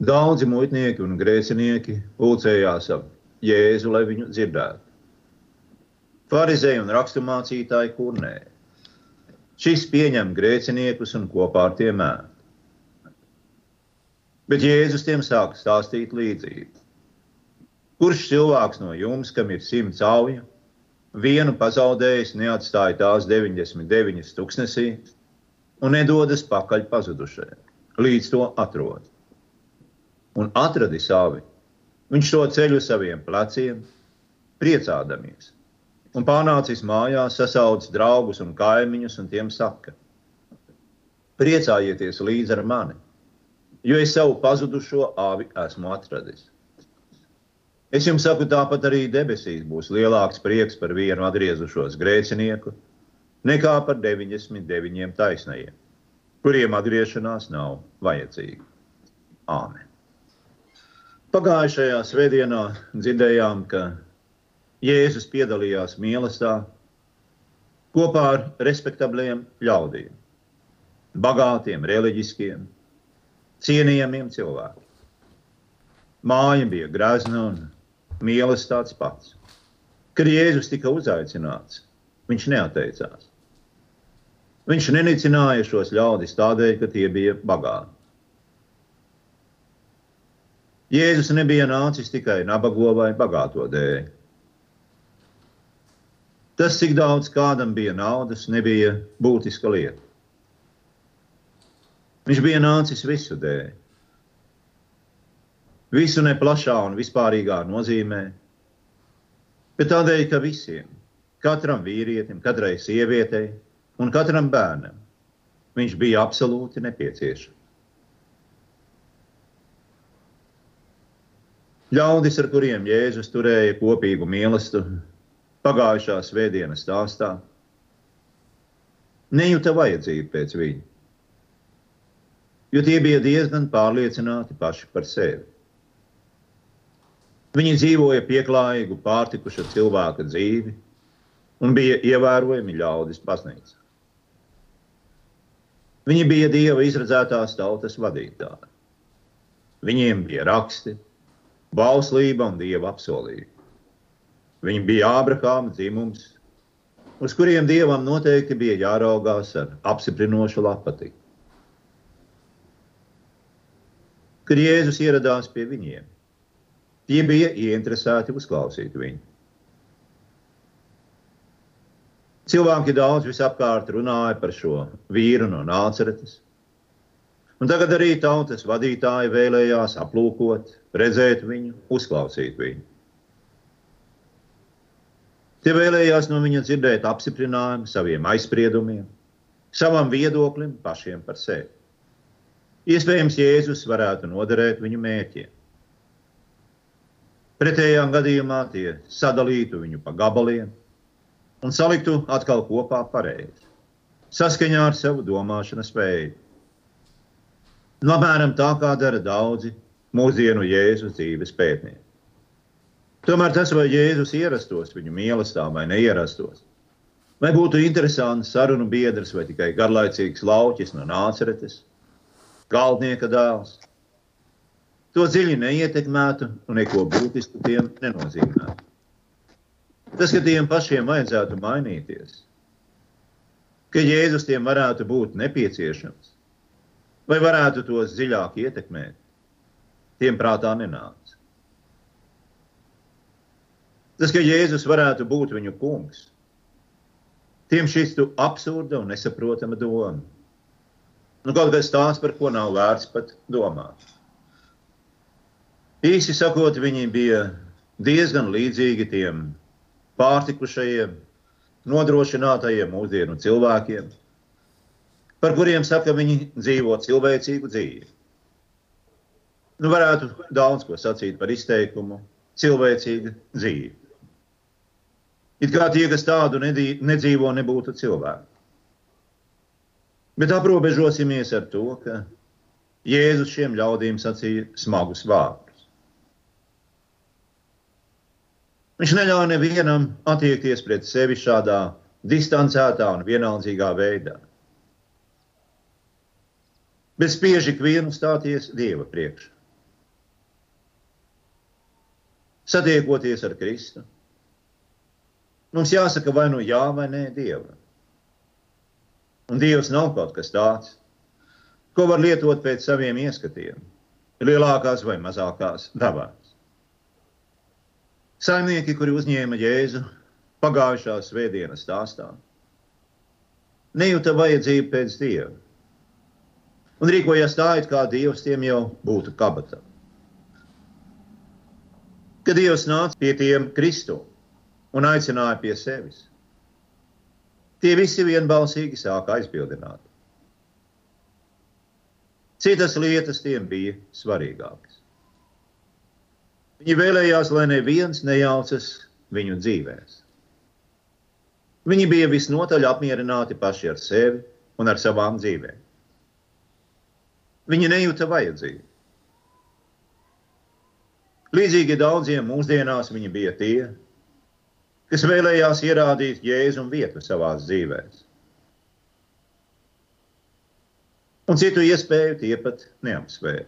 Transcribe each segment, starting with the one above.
Daudzi muitnieki un grēcinieki pulcējās ap Jēzu, lai viņu dzirdētu. Pharizēji un raksturmācītāji kurnēja. Šis pieņem grēciniekus un kopā ar tiem ēd. Bet Jēzus tiem sāka stāstīt līdzību. Kurš cilvēks no jums, kam ir simts auju, vienu pazaudējis, neatstāja tās 99 tuksnesī un nedodas pakaļ pazudušajai, līdz to atrod. Un atradi savi, viņš to ceļu saviem pleciem, priecādamies un pārnācis mājās, sasaucis draugus un kaimiņus, un tiem saka: Priecājieties līdzi ar mani, jo es savu pazudušo āvi esmu atradis. Es jums saku, tāpat arī debesīs būs lielāks prieks par vienu atgriezušos grēcinieku nekā par 99 taisnajiem, kuriem atgriešanās nav vajadzīga. Āmen! Pagājušajā svētdienā dzirdējām, ka Jēzus piedalījās mīlestībā kopā ar respektabliem ļaudīm, bagātiem, reliģiskiem, cienījamiem cilvēkiem. Māja bija grazna un mīlestības tāds pats. Kad Jēzus tika uzaicināts, viņš neatteicās. Viņš nenicināja šos ļaudis tādēļ, ka tie bija bagāti. Jēzus nebija nācis tikai nabago vai bagāto dēļ. Tas, cik daudz kādam bija naudas, nebija būtiska lieta. Viņš bija nācis visu dēļ. Visu ne plašā un vispārīgā nozīmē, bet tādēļ, ka visiem, katram vīrietim, katrai sievietei un katram bērnam, viņš bija absolūti nepieciešams. Ļaudis, ar kuriem Jēzus turēja kopīgu mīlestību, pagājušā svētdienas stāstā, nejūta vajadzību pēc viņa, jo tie bija diezgan pārliecināti paši par sevi. Viņi dzīvoja pieklājīgu, pārtikušu cilvēka dzīvi un bija ievērojami ļaudis baznīcā. Viņi bija Dieva izredzētās tautas vadītāji. Viņiem bija raksti, bauslība un Dieva apsolījumi. Viņi bija Ābrahāma dzimums, uz kuriem dievam noteikti bija jāraugās ar apstiprinošu lapati. Kad Jēzus ieradās pie viņiem, tie bija ieinteresēti uzklausīt viņu. Cilvēki daudz visapkārt runāja par šo vīru no nāceretes. Un tagad arī tautas vadītāji vēlējās aplūkot, redzēt viņu, uzklausīt viņu. Tie vēlējās no viņa dzirdēt apstiprinājumu saviem aizspriedumiem, savam viedoklim, pašiem par sevi. Iespējams, Jēzus varētu noderēt viņu mērķiem. Pretējā gadījumā tie sadalītu viņu pa gabaliem un saliktu atkal kopā pareizi, saskaņā ar savu domāšanas spēju. Nu, apmēram tā kā dara daudzi mūsdienu Jēzus dzīves pētnieki. Tomēr tas, vai Jēzus ierastos viņu mīlestībā vai neierastos, vai būtu interesants sarunu biedrs vai tikai garlaicīgs lauķis no nāceretes, galdnieka dēls, to dziļi neietekmētu un neko būtisku tiem nenozīmētu. Tas, ka tiem pašiem vajadzētu mainīties, ka Jēzus tiem varētu būt nepieciešams, vai varētu tos dziļāk ietekmēt, tiem prātā nenāk. Tas, ka Jēzus varētu būt viņu kungs, tiem šķistu absurda un nesaprotama doma. Nu, kaut kas tāds, par ko nav vērts pat domāt. Īsi sakot, viņi bija diezgan līdzīgi tiem pārtikušajiem, nodrošinātajiem mūsdienu cilvēkiem, par kuriem saka, viņi dzīvo cilvēcīgu dzīvi. Nu, varētu daudz ko sacīt par izteikumu cilvēcīga dzīve. It kā tie, kas tādu nedzīvo, nebūtu cilvēki. Bet aprobežosimies ar to, ka Jēzus šiem ļaudīm sacīja smagus vārdus. Viņš neļāva nevienam attiekties pret sevi šādā distancētā un vienaldzīgā veidā. Bet spiež ikvienu stāties Dieva priekšā. satiekoties ar Kristu. Mums jāsaka vai nu jā, vai nē, Dievam. Un Dievs nav kaut kas tāds, ko var lietot pēc saviem ieskatiem, lielākās vai mazākās dabās. Saimnieki, kuri uzņēma Jēzu pagājušā svētdienas stāstā, nejūta vajadzību pēc Dieva un rīkojās tā, it kā Dievs tiem jau būtu kabatā. Kad Dievs nāca pie tiem Kristu un aicināja pie sevis, tie visi vienbalsīgi sāka aizbildināt. Citas lietas tiem bija svarīgākas. Viņi vēlējās, lai neviens nejaucas viņu dzīvēm. Viņi bija visnotaļ apmierināti paši ar sevi un ar savām dzīvēm. Viņi nejūta vajadzību. Līdzīgi daudziem mūsdienās viņi bija tie, kas vēlējās ierādīt jēzumu vietu savā dzīvē. Un citu iespēju tie pat neapsvēra.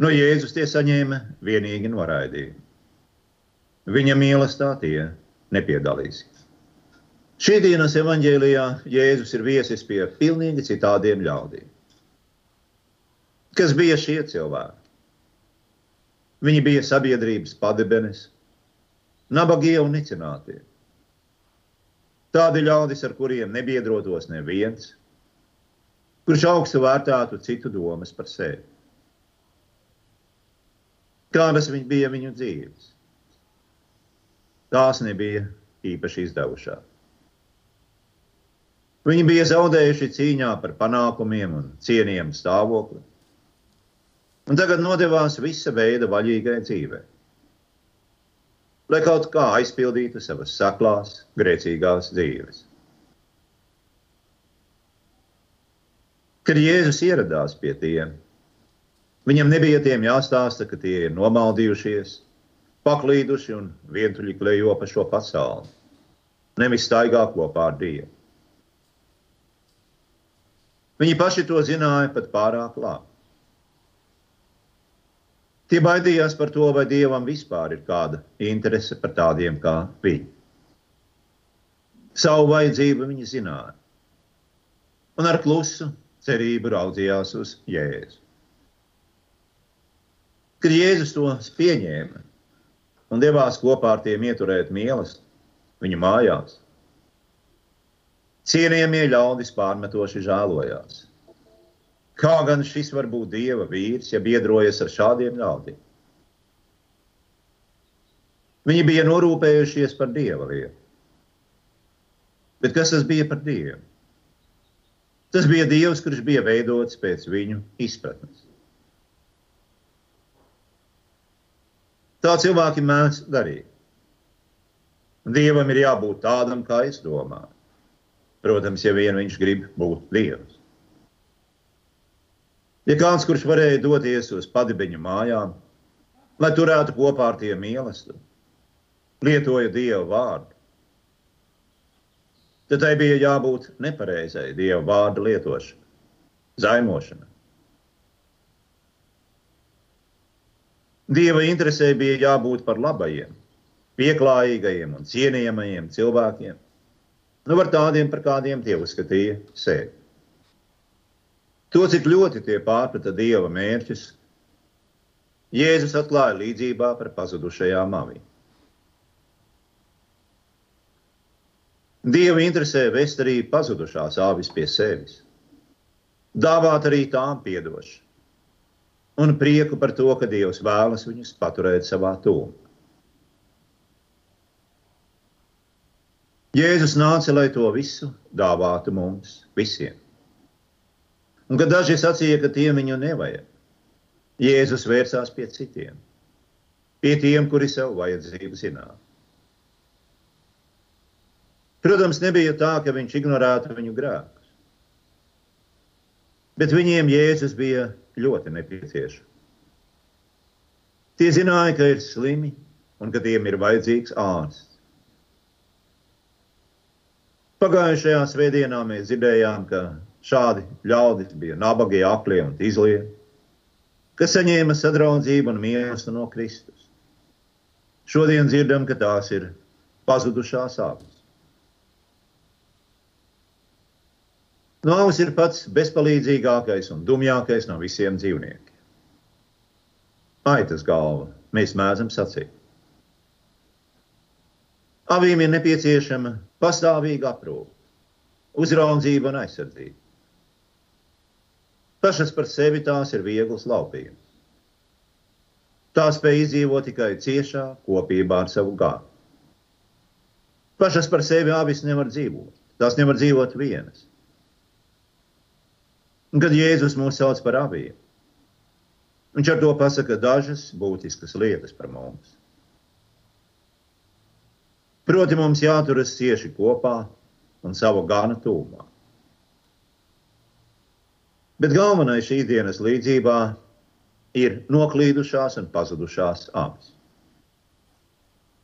No Jēzus tie saņēma vienīgi noraidījumu. Viņa mīlestībā tie nepiedalīsies. Šī dienas evanģēlijā Jēzus ir viesis pie pilnīgi citādiem ļaudīm. Kas bija šie cilvēki? Viņi bija sabiedrības padebenes, nabagie un nicinātie. Tādi ļaudis, ar kuriem nebiedrotos neviens, kurš augstu vērtētu citu domas par sevi. Kādas bija viņu dzīves? Tās nebija īpaši izdevušās. Viņi bija zaudējuši cīņā par panākumiem un cienījumu stāvokli, un tagad nodevās visa veida vaļīgai dzīvei, lai kaut kā aizpildītu savas saklās, grēcīgās dzīves. Kad Jēzus ieradās pie tiem, viņam nebija tiem jāstāsta, ka tie ir nomaldījušies, paklīduši un vientuļi klejo pa šo pasauli, nevis staigā kopā ar Dievu. Viņi paši to zināja pat pārāk labi. Tie baidījās par to, vai dievam vispār ir kāda interese par tādiem kā viņi. Savu vajadzību viņi zināja, un ar klusu cerību raudzījās uz Jēzu. Kad Jēzus to pieņēma un devās kopā ar tiem ieturēt mīlestību viņa mājās, Cienījamie ļaudis pārmetoši žēlojās. Kā gan šis var būt dieva vīrs, ja biedrojas ar šādiem ļaudīm? Viņi bija norūpējušies par dieva lietu. Bet kas tas bija par dievu? Tas bija dievs, kurš bija veidots pēc viņu izpratnes. Tā cilvēki mēdz darīt. Dievam ir jābūt tādam, kā es domāju. Protams, ja vien viņš grib būt Dievs. Ja kāds, kurš varēja doties uz padibeņu mājām, lai turētu kopā ar tiem mīlestību, lietoja Dieva vārdu, tad tai bija jābūt nepareizai Dieva vārdu lietošanai, zaimošanai. Dieva interesē bija jābūt par labajiem, pieklājīgajiem un cienījamajiem cilvēkiem Nu, par tādiem, par kādiem tie uzskatīja sevi. To, cik ļoti tie pārprata dieva mērķus, Jēzus atklāja līdzībā par pazudušajām avīm. Dievu interesē vest arī pazudušās āvis pie sevis, dāvāt arī tām piedošanu un prieku par to, ka Dievs vēlas viņus paturēt savā tūmā. Jēzus nāca, lai to visu dāvātu mums visiem. Un kad daži sacīja, ka tiem viņu nevajag, Jēzus vērsās pie citiem, pie tiem, kuri sev vajadzību zināja. Protams, nebija tā, ka viņš ignorētu viņu grēkus, bet viņiem Jēzus bija ļoti nepieciešams. Tie zināja, ka ir slimi un ka tiem ir vajadzīgs ārsts. Pagājušajā svētdienā mēs dzirdējām, ka šādi ļaudis bija nabagie, aklie un izlie, kas saņēma sadraudzību un mīlestību no Kristus. Šodien dzirdam, ka tās ir pazudušās avis. Nāvis ir pats bezpalīdzīgākais un dumjākais no visiem dzīvniekiem. Aitas galva, mēs mēdzam sacīt. Avīm ir nepieciešama pastāvīga aprūpe, uzraudzība un aizsardzība. Pašas par sevi tās ir viegls laupījums. Tā spēj izdzīvot tikai ciešā kopībā ar savu gāru. Pašas par sevi avis nevar dzīvot. Tās nevar dzīvot vienas. Un kad Jēzus mūs sauc par aviem, viņš ar to pasaka dažas būtiskas lietas par mums. Proti, mums jāturas cieši kopā un savu gana tūmā. Bet galvenais šīs dienas līdzībā ir noklīdušās un pazudušās avis.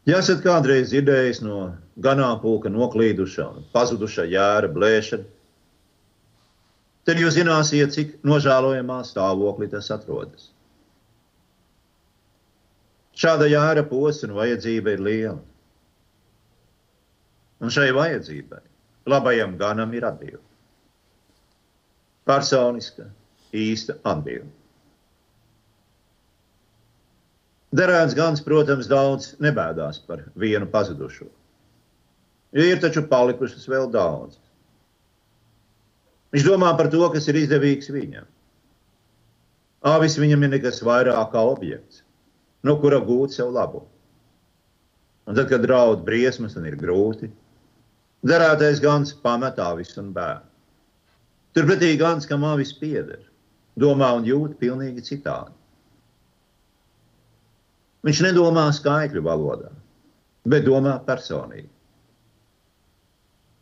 Ja esat kādreiz dzirdējis no ganāmpulka noklīduša un pazuduša jēra blēšana, tad jūs zināsiet, cik nožēlojamā stāvoklī tas atrodas. Šāda jēra posta un vajadzība ir liela. Un šai vajadzībai labajam ganam ir atbilde personiska, īsta atbilde. Derēns gans, protams, daudz nebēdās par vienu pazudušo. Ir taču palikušas vēl daudz. Viņš domā par to, kas ir izdevīgs viņam. Āvis viņam ir nekas vairāk kā objekts, no kura gūt sev labumu. Un tad, kad draud briesmas un ir grūti, derētais gans pamet āvis un bērnu. Turpretī Gans, kam avis pieder, domā un jūt pilnīgi citādi. Viņš nedomā skaitļu valodā, bet domā personīgi.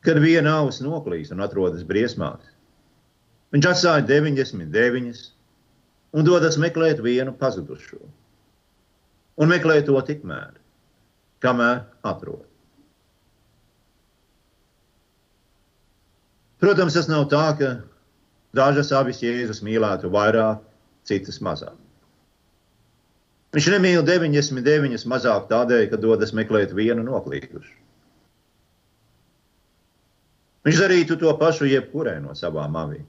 Kad viena auss noklīst un atrodas briesmās, viņš atstāja 99 un dodas meklēt vienu pazudušo. Un meklē to tikmēr, kamēr atrod. Protams, tas nav tā, ka dažas avis Jēzus mīlētu vairāk, citas mazāk. Viņš nemīl 99 mazāk tādēļ, ka dodas meklēt vienu noklīdušu. Viņš darītu to pašu jebkurai no savām avīm.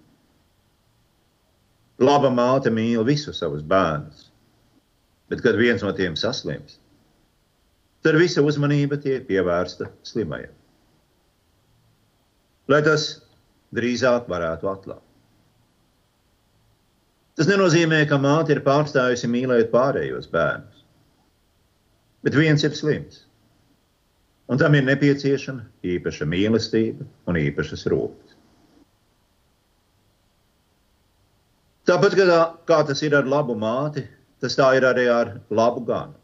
Laba māte mīl visus savus bērnus, bet kad viens no tiem saslims, tad visa uzmanība tiek pievērsta slimajam. Lai tas drīzāk varētu atklāt. Tas nenozīmē, ka māte ir pārstājusi mīlēt pārējos bērnus, bet viens ir slims, un tam ir nepieciešama īpaša mīlestība un īpašas rūpes. Tāpat kā, kā tas ir ar labu māti, tas tā ir arī ar labu ganu.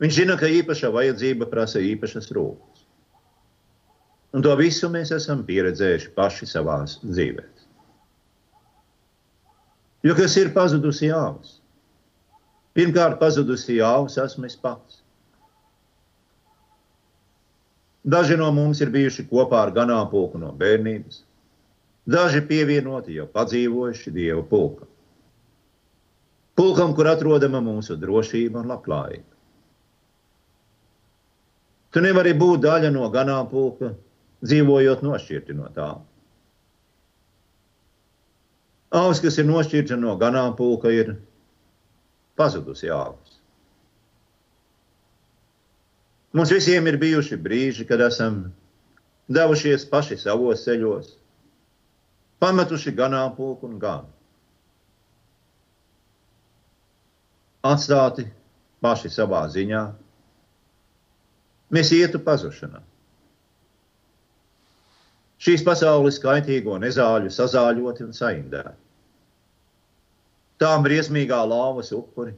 Viņš zina, ka īpaša vajadzība prasa īpašas rūpes. Un to visu mēs esam pieredzējuši paši savā dzīvē. Jo kas ir pazudusi jāvis? Pirmkārt, pazudusi jāvis esmu es pats. Daži no mums ir bijuši kopā ar ganāmpulku no bērnības, daži pievienoti jau padzīvojuši dievu pulkam. Pulkam, kur atrodama mūsu drošība un labklājība. Tu nevari būt daļa no ganāmpulka, dzīvojot nošķirti no tā. Augs, kas ir nošķirta no ganāmpulka, ir pazudusi augs. Mums visiem ir bijuši brīži, kad esam devušies paši savos ceļos, pametuši ganāmpulku un ganu. Atstāti paši savā ziņā, mēs ietu pazušanā šīs pasaules kaitīgo nezāļu sazāļoti un saindēti. Tām briesmīgā lāvas upuri,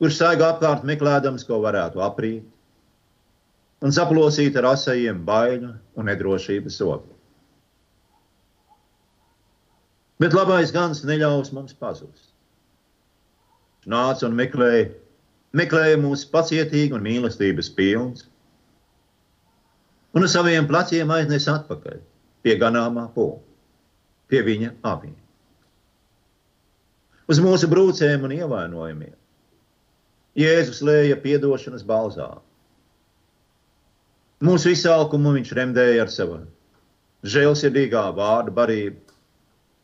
kurš staigā apkārt meklējams, ko varētu aprīt, un saplosīt ar asajiem baiļu un nedrošības sopu. Bet labais gans neļaus mums pazust. Nāca un meklēja, meklēja mūs pacietīgi un mīlestības pilns, un uz saviem pleciem aiznes atpakaļ pie ganāmā poga, pie viņa avīm. uz mūsu brūcēm un ievainojumiem. Jēzus lēja piedošanas balzā. Mūsu izsalkumu viņš remdēja ar savu žēlsirdīgā vārdu barību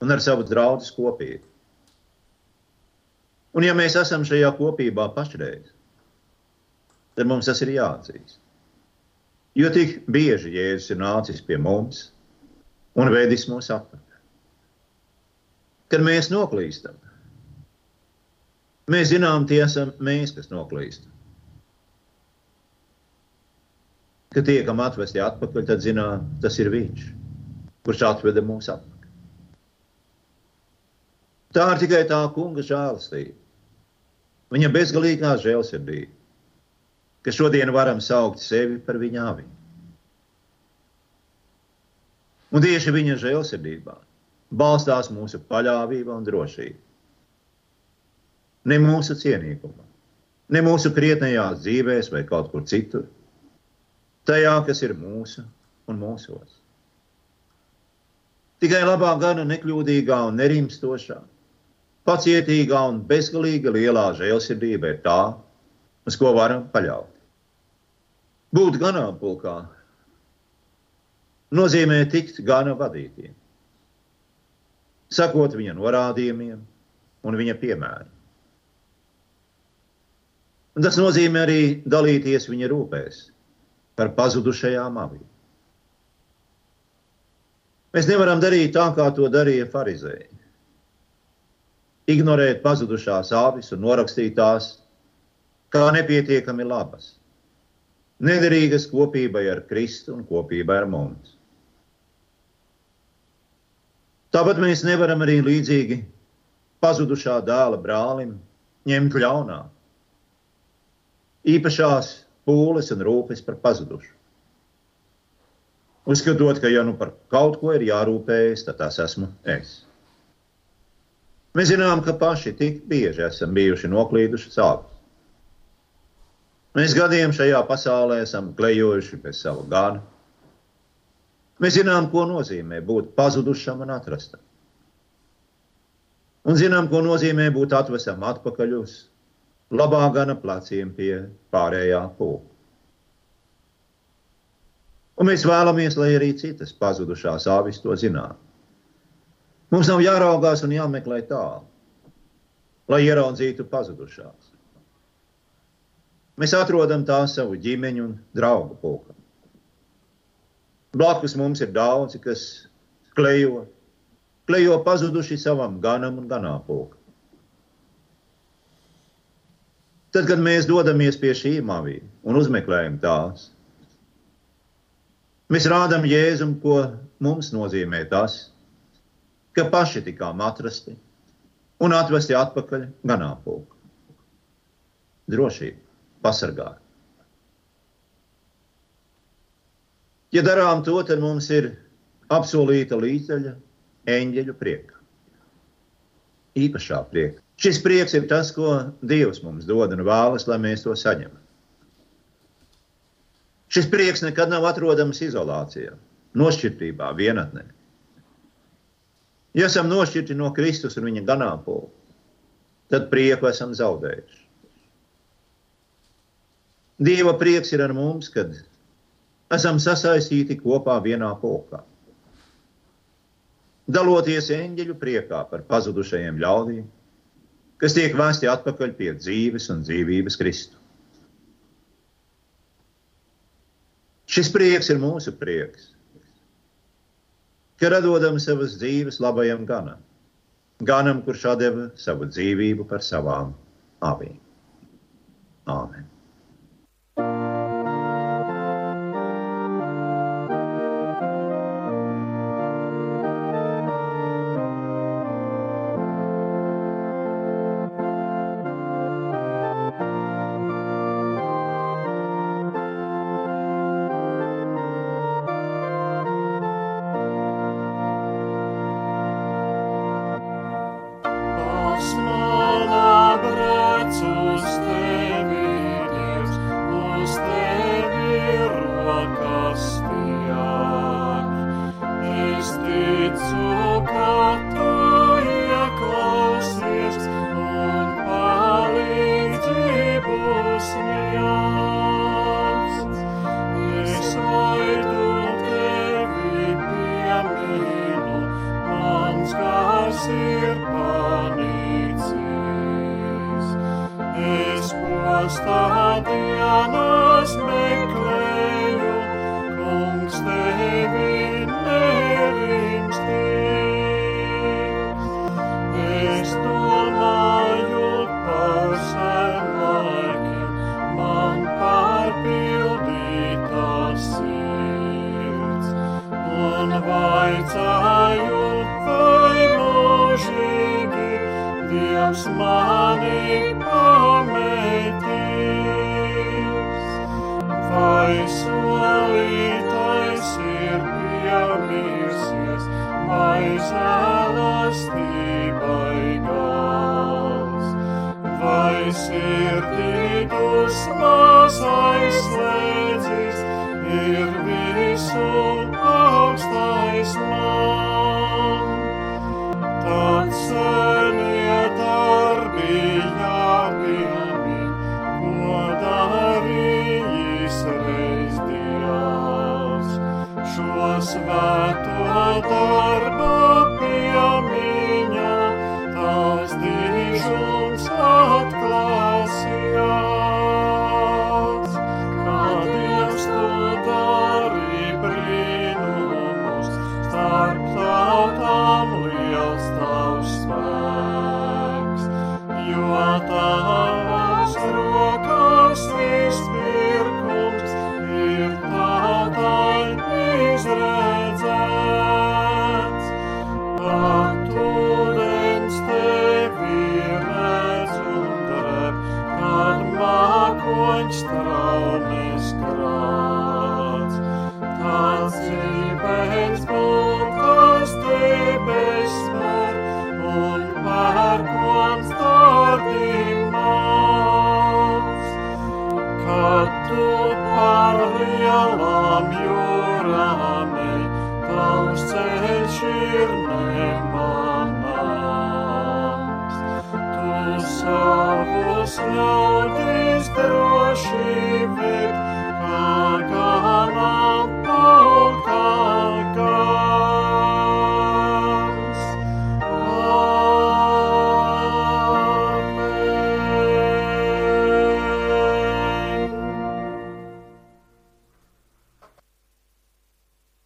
un ar savu draugu kopību. Un ja mēs esam šajā kopībā pašreiz, tad mums tas ir jāatzīst. Jo tik bieži Jēzus ir nācis pie mums un vedis mūs atpakaļ. Kad mēs noklīstam, mēs zinām, tie esam mēs, kas noklīstam. Kad tiekam atvesti atpakaļ, tad zinām, tas ir Viņš, kurš atveda mūs atpakaļ. Tā ir tikai tā kunga žēlastība, viņa bezgalīgā žēlsirdība, ka šodien varam saukt sevi par viņa aviņu. Un tieši viņa žēlsirdībā balstās mūsu paļāvība un drošība. Ne mūsu cienīgumā, ne mūsu krietnējās dzīvēs vai kaut kur citur, tajā, kas ir mūsu un mūsos. Tikai labā gana nekļūdīgā un nerimstošā, pacietīgā un bezgalīga lielā žēlsirdība ir tā, uz ko varam paļaut. Būt ganāmpulkā nozīmē tikt gana vadītiem, sakot viņa norādījumiem un viņa piemēram. Un tas nozīmē arī dalīties viņa rūpēs par pazudušajām avīm. Mēs nevaram darīt tā, kā to darīja farizēji. Ignorēt pazudušās avis un norakstīt tās kā nepietiekami labas, nederīgas kopībai ar Kristu un kopībai ar mums. Tāpat mēs nevaram arī līdzīgi pazudušā dēla brālim ņemt ļaunā. Īpašās pūles un rūpes par pazudušu. Uzskatot, ka ja nu par kaut ko ir jārūpējas, tad tas esmu es. Mēs zinām, ka paši tik bieži esam bijuši noklīduši sāpes. Mēs gadiem šajā pasaulē esam klejojuši bez sava gana, Mēs zinām, ko nozīmē būt pazudušam un atrastam. Un zinām, ko nozīmē būt atvesam atpakaļ uz labā gana pleciem pie pārējā pūka. Un mēs vēlamies, lai arī citas pazudušās avis to zinātu. Mums nav jāraugās un jāmeklē tālu, lai ieraudzītu pazudušās. Mēs atrodam tā savu ģimeņu un draugu pulkam. Blakus mums ir daudzi, kas klejo, klejo pazuduši savam ganam un ganāpulkam. Tad, kad mēs dodamies pie šīm avīm un uzmeklējam tās, mēs rādām Jēzum, ko mums nozīmē tas, ka paši tikām atrasti un atvesti atpakaļ ganāpulku. Drošība, pasargāt. Ja darām to, tad mums ir apsolīta līdzeļa eņģeļu prieka. Īpašā prieka. Šis prieks ir tas, ko Dievs mums dod un vēlas, lai mēs to saņemam. Šis prieks nekad nav atrodams izolācijā, nošķirtībā, vienatnē. Ja esam nošķirti no Kristus un viņa ganāmpulka, tad prieku esam zaudējuši. Dieva prieks ir ar mums, kad esam sasaistīti kopā vienā pulkā. Daloties eņģeļu priekā par pazudušajiem ļaudīm, kas tiek vēsti atpakaļ pie dzīves un dzīvības Kristu. Šis prieks ir mūsu prieks, ka radodam savas dzīves labajam ganam, ganam, kurš deva savu dzīvību par savām avīm. Āmen! Dievs mani pametīs, vai solītais ir piemīsies, vai žēlastībai gals, vai sirdī dusmas aizslēdzis, ir visu augstais man. Tāds ca tu